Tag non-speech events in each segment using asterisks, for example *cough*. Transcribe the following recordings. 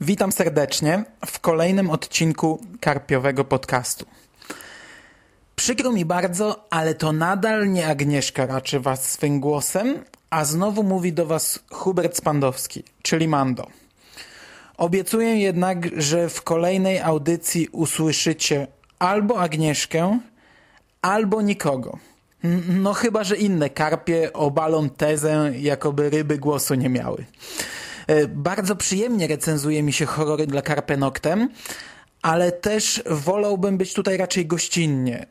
Witam serdecznie w kolejnym odcinku Karpiowego Podcastu. Przykro mi bardzo, ale to nadal nie Agnieszka raczy was swym głosem, a znowu mówi do was Hubert Spandowski, czyli Mando. Obiecuję jednak, że w kolejnej audycji usłyszycie albo Agnieszkę, albo nikogo. No chyba, że inne karpie obalą tezę, jakoby ryby głosu nie miały. E, bardzo przyjemnie recenzuje mi się horrory dla Carpe Noctem, ale też wolałbym być tutaj raczej gościnnie.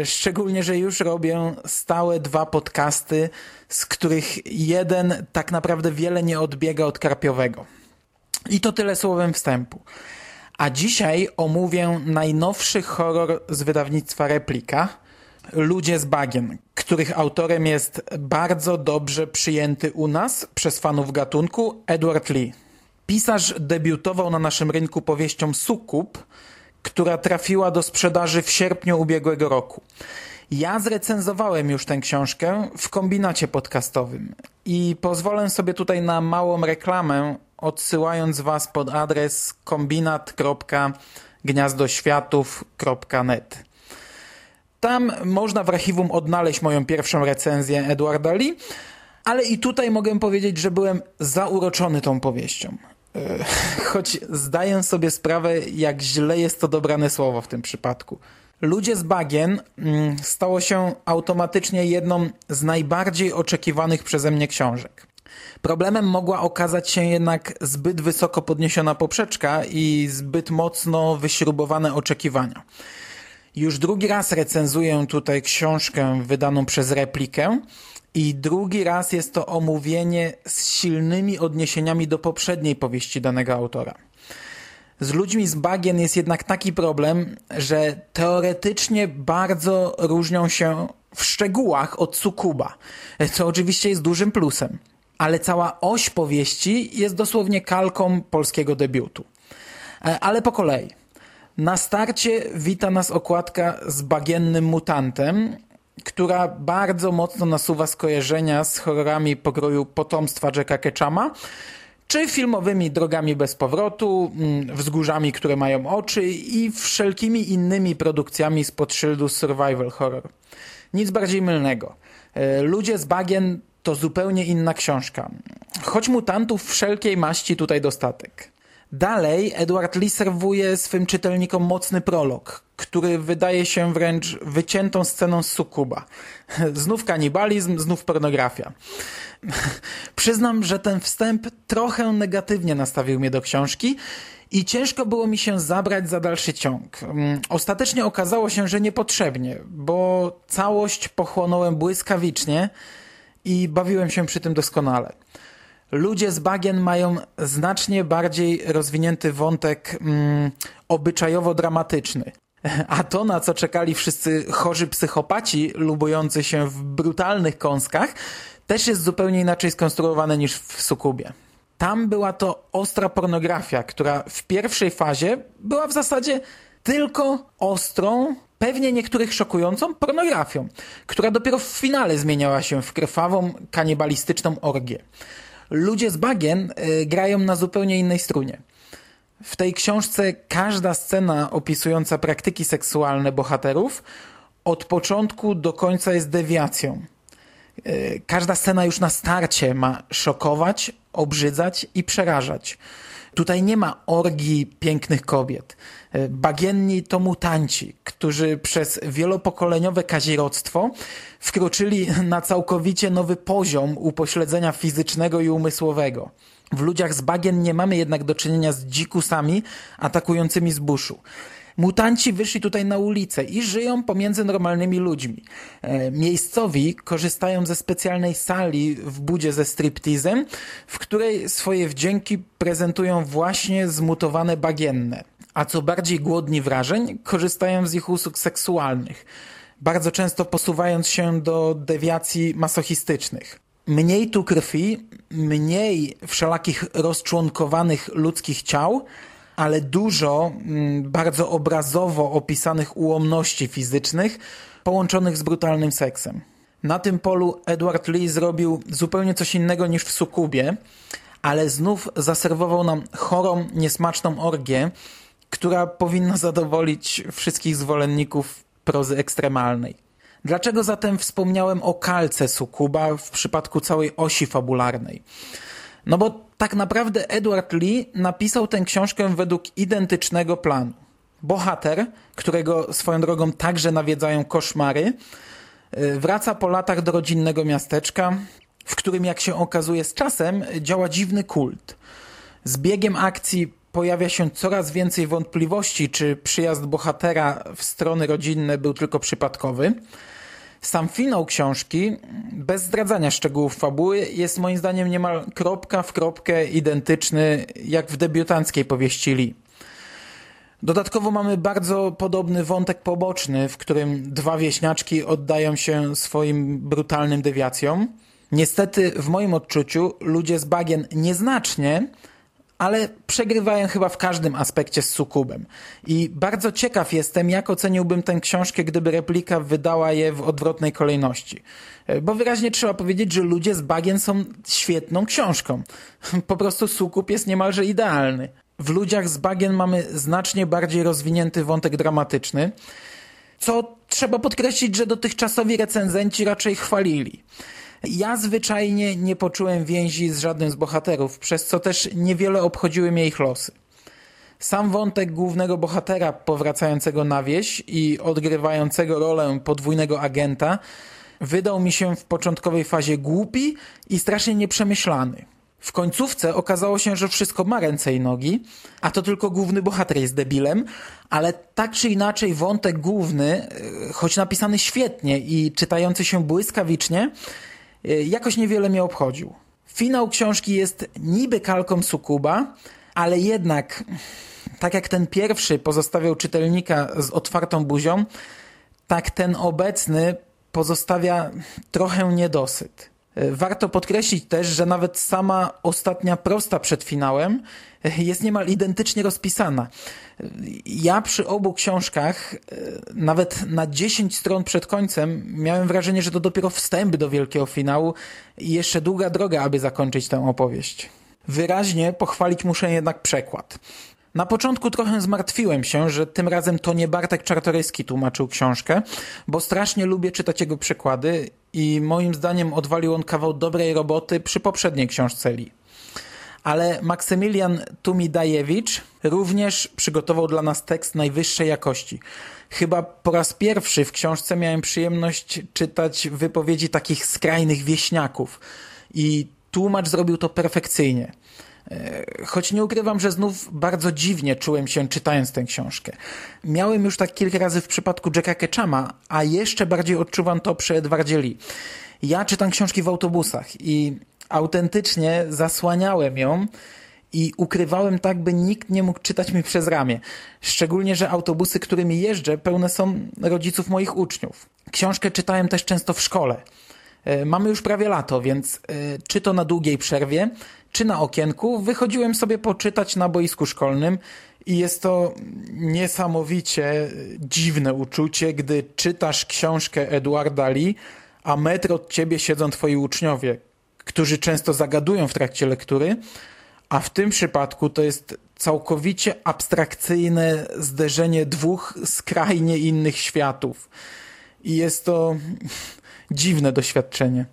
E, szczególnie, że już robię stałe dwa podcasty, z których jeden tak naprawdę wiele nie odbiega od karpiowego. I to tyle słowem wstępu. A dzisiaj omówię najnowszy horror z wydawnictwa Replika – Ludzie z bagien, których autorem jest bardzo dobrze przyjęty u nas przez fanów gatunku Edward Lee. Pisarz debiutował na naszym rynku powieścią Sukub, która trafiła do sprzedaży w sierpniu ubiegłego roku. Ja zrecenzowałem już tę książkę w kombinacie podcastowym i pozwolę sobie tutaj na małą reklamę, odsyłając Was pod adres kombinat.gniazdoświatów.net. Tam można w archiwum odnaleźć moją pierwszą recenzję Edwarda Lee, ale i tutaj mogę powiedzieć, że byłem zauroczony tą powieścią. E, *laughs* choć zdaję sobie sprawę, jak źle jest to dobrane słowo w tym przypadku. Ludzie z bagien mm, stało się automatycznie jedną z najbardziej oczekiwanych przeze mnie książek. Problemem mogła okazać się jednak zbyt wysoko podniesiona poprzeczka i zbyt mocno wyśrubowane oczekiwania. Już drugi raz recenzuję tutaj książkę wydaną przez replikę i drugi raz jest to omówienie z silnymi odniesieniami do poprzedniej powieści danego autora. Z ludźmi z bagien jest jednak taki problem, że teoretycznie bardzo różnią się w szczegółach od Sukuba, co oczywiście jest dużym plusem. Ale cała oś powieści jest dosłownie kalką polskiego debiutu. E, ale po kolei. Na starcie wita nas okładka z bagiennym mutantem, która bardzo mocno nasuwa skojarzenia z horrorami pokroju potomstwa Jacka Ketchama, czy filmowymi drogami bez powrotu, mm, wzgórzami, które mają oczy i wszelkimi innymi produkcjami spod szyldu survival horror. Nic bardziej mylnego. E, Ludzie z bagien to zupełnie inna książka. Choć mutantów wszelkiej maści tutaj dostatek. Dalej Edward Lee serwuje swym czytelnikom mocny prolog, który wydaje się wręcz wyciętą sceną z sukuba. *laughs* Znów kanibalizm, znów pornografia. *laughs* Przyznam, że ten wstęp trochę negatywnie nastawił mnie do książki i ciężko było mi się zabrać za dalszy ciąg. Mm, ostatecznie okazało się, że niepotrzebnie, bo całość pochłonąłem błyskawicznie i bawiłem się przy tym doskonale ludzie z bagien mają znacznie bardziej rozwinięty wątek mm, obyczajowo-dramatyczny. A to, na co czekali wszyscy chorzy psychopaci lubujący się w brutalnych kąskach, też jest zupełnie inaczej skonstruowane niż w Sukubie. Tam była to ostra pornografia, która w pierwszej fazie była w zasadzie tylko ostrą, pewnie niektórych szokującą pornografią, która dopiero w finale zmieniała się w krwawą, kanibalistyczną orgię ludzie z bagien y, grają na zupełnie innej strunie. W tej książce każda scena opisująca praktyki seksualne bohaterów od początku do końca jest dewiacją. Y, każda scena już na starcie ma szokować, obrzydzać i przerażać. Tutaj nie ma orgii pięknych kobiet. E, bagienni to mutanci, którzy przez wielopokoleniowe kazirodztwo wkroczyli na całkowicie nowy poziom upośledzenia fizycznego i umysłowego. W ludziach z bagien nie mamy jednak do czynienia z dzikusami atakującymi z buszu. Mutanci wyszli tutaj na ulicę i żyją pomiędzy normalnymi ludźmi. E, miejscowi korzystają ze specjalnej sali w budzie ze striptizem, w której swoje wdzięki prezentują właśnie zmutowane bagienne. A co bardziej głodni wrażeń, korzystają z ich usług seksualnych, bardzo często posuwając się do dewiacji masochistycznych. Mniej tu krwi, mniej wszelakich rozczłonkowanych ludzkich ciał, ale dużo mm, bardzo obrazowo opisanych ułomności fizycznych połączonych z brutalnym seksem. Na tym polu Edward Lee zrobił zupełnie coś innego niż w Sukubie, ale znów zaserwował nam chorą, niesmaczną orgię, która powinna zadowolić wszystkich zwolenników prozy ekstremalnej. Dlaczego zatem wspomniałem o kalce Sukuba w przypadku całej osi fabularnej? No bo tak naprawdę Edward Lee napisał tę książkę według identycznego planu. Bohater, którego swoją drogą także nawiedzają koszmary, y, wraca po latach do rodzinnego miasteczka, w którym jak się okazuje z czasem działa dziwny kult. Z biegiem akcji pojawia się coraz więcej wątpliwości, czy przyjazd bohatera w strony rodzinne był tylko przypadkowy. Sam finał książki, bez zdradzania szczegółów fabuły, jest moim zdaniem niemal kropka w kropkę identyczny jak w debiutanckiej powieści Lee. Dodatkowo mamy bardzo podobny wątek poboczny, w którym dwa wieśniaczki oddają się swoim brutalnym dewiacjom. Niestety, w moim odczuciu, ludzie z bagien nieznacznie, ale przegrywają chyba w każdym aspekcie z Sukubem. I bardzo ciekaw jestem, jak oceniłbym tę książkę, gdyby replika wydała je w odwrotnej kolejności. Bo wyraźnie trzeba powiedzieć, że ludzie z bagien są świetną książką. *laughs* Po prostu Sukub jest niemalże idealny. W ludziach z bagien mamy znacznie bardziej rozwinięty wątek dramatyczny, co trzeba podkreślić, że dotychczasowi recenzenci raczej chwalili. Ja zwyczajnie nie poczułem więzi z żadnym z bohaterów, przez co też niewiele obchodziły mnie ich losy. Sam wątek głównego bohatera powracającego na wieś i odgrywającego rolę podwójnego agenta wydał mi się w początkowej fazie głupi i strasznie nieprzemyślany. W końcówce okazało się, że wszystko ma ręce i nogi, a to tylko główny bohater jest debilem, ale tak czy inaczej wątek główny, e, choć napisany świetnie i czytający się błyskawicznie, jakoś niewiele mnie obchodził. Finał książki jest niby kalką Sukuba, ale jednak, tak jak ten pierwszy pozostawiał czytelnika z otwartą buzią, tak ten obecny pozostawia trochę niedosyt. E, warto podkreślić też, że nawet sama ostatnia prosta przed finałem jest niemal identycznie rozpisana. E, ja przy obu książkach, nawet na 10 stron przed końcem, miałem wrażenie, że to dopiero wstęp do wielkiego finału i jeszcze długa droga, aby zakończyć tę opowieść. Wyraźnie pochwalić muszę jednak przekład. Na początku trochę zmartwiłem się, że tym razem to nie Bartek Czartoryski tłumaczył książkę, bo strasznie lubię czytać jego przekłady i moim zdaniem odwalił on kawał dobrej roboty przy poprzedniej książce Li. Ale Maksymilian Tumidajewicz również przygotował dla nas tekst najwyższej jakości. Chyba po raz pierwszy w książce miałem przyjemność czytać wypowiedzi takich skrajnych wieśniaków i tłumacz zrobił to perfekcyjnie. E, choć nie ukrywam, że znów bardzo dziwnie czułem się czytając tę książkę. Miałem już tak kilka razy w przypadku Jacka Ketchama, a jeszcze bardziej odczuwam to przy Edwardzie Lee. Ja czytam książki w autobusach i autentycznie zasłaniałem ją i ukrywałem tak, by nikt nie mógł czytać mi przez ramię. Szczególnie, że autobusy, którymi jeżdżę, pełne są rodziców moich uczniów. Książkę czytałem też często w szkole. E, mamy już prawie lato, więc e, czy to na długiej przerwie, czy na okienku, wychodziłem sobie poczytać na boisku szkolnym i jest to niesamowicie dziwne uczucie, gdy czytasz książkę Eduarda Lee, a metr od ciebie siedzą twoi uczniowie, którzy często zagadują w trakcie lektury, a w tym przypadku to jest całkowicie abstrakcyjne zderzenie dwóch skrajnie innych światów. I jest to dziwne doświadczenie.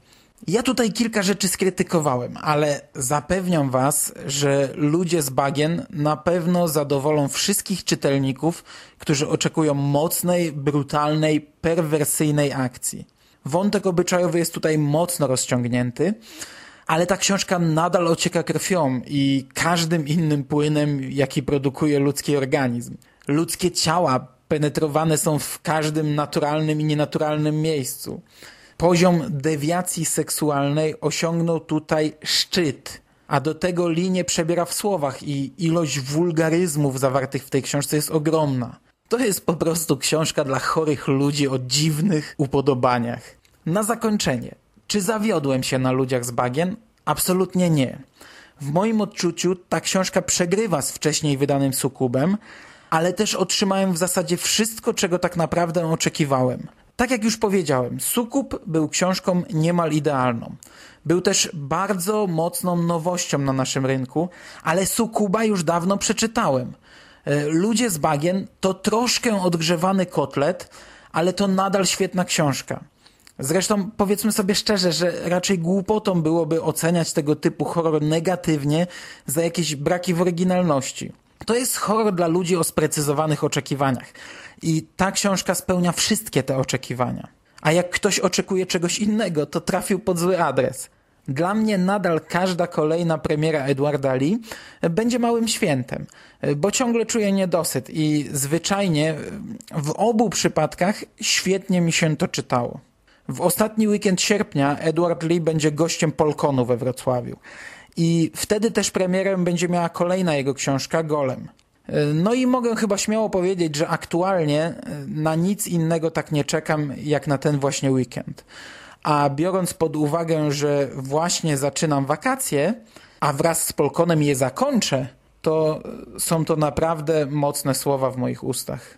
Ja tutaj kilka rzeczy skrytykowałem, ale zapewniam Was, że ludzie z bagien na pewno zadowolą wszystkich czytelników, którzy oczekują mocnej, brutalnej, perwersyjnej akcji. Wątek obyczajowy jest tutaj mocno rozciągnięty, ale ta książka nadal ocieka krwią i każdym innym płynem, jaki produkuje ludzki organizm. Ludzkie ciała penetrowane są w każdym naturalnym i nienaturalnym miejscu poziom dewiacji seksualnej osiągnął tutaj szczyt. A do tego linię przebiera w słowach i ilość wulgaryzmów zawartych w tej książce jest ogromna. To jest po prostu książka dla chorych ludzi o dziwnych upodobaniach. Na zakończenie. Czy zawiodłem się na ludziach z bagien? Absolutnie nie. W moim odczuciu ta książka przegrywa z wcześniej wydanym sukubem, ale też otrzymałem w zasadzie wszystko, czego tak naprawdę oczekiwałem. Tak jak już powiedziałem, Sukup był książką niemal idealną. Był też bardzo mocną nowością na naszym rynku, ale Sukuba już dawno przeczytałem. E, Ludzie z bagien to troszkę odgrzewany kotlet, ale to nadal świetna książka. Zresztą powiedzmy sobie szczerze, że raczej głupotą byłoby oceniać tego typu horror negatywnie za jakieś braki w oryginalności. To jest horror dla ludzi o sprecyzowanych oczekiwaniach. I ta książka spełnia wszystkie te oczekiwania. A jak ktoś oczekuje czegoś innego, to trafił pod zły adres. Dla mnie nadal każda kolejna premiera Edwarda Lee będzie małym świętem, bo ciągle czuję niedosyt i zwyczajnie w obu przypadkach świetnie mi się to czytało. W ostatni weekend sierpnia Edward Lee będzie gościem Polkonu we Wrocławiu. I wtedy też premierem będzie miała kolejna jego książka Golem. No i mogę chyba śmiało powiedzieć, że aktualnie na nic innego tak nie czekam jak na ten właśnie weekend. A biorąc pod uwagę, że właśnie zaczynam wakacje, a wraz z Polkonem je zakończę, to są to naprawdę mocne słowa w moich ustach.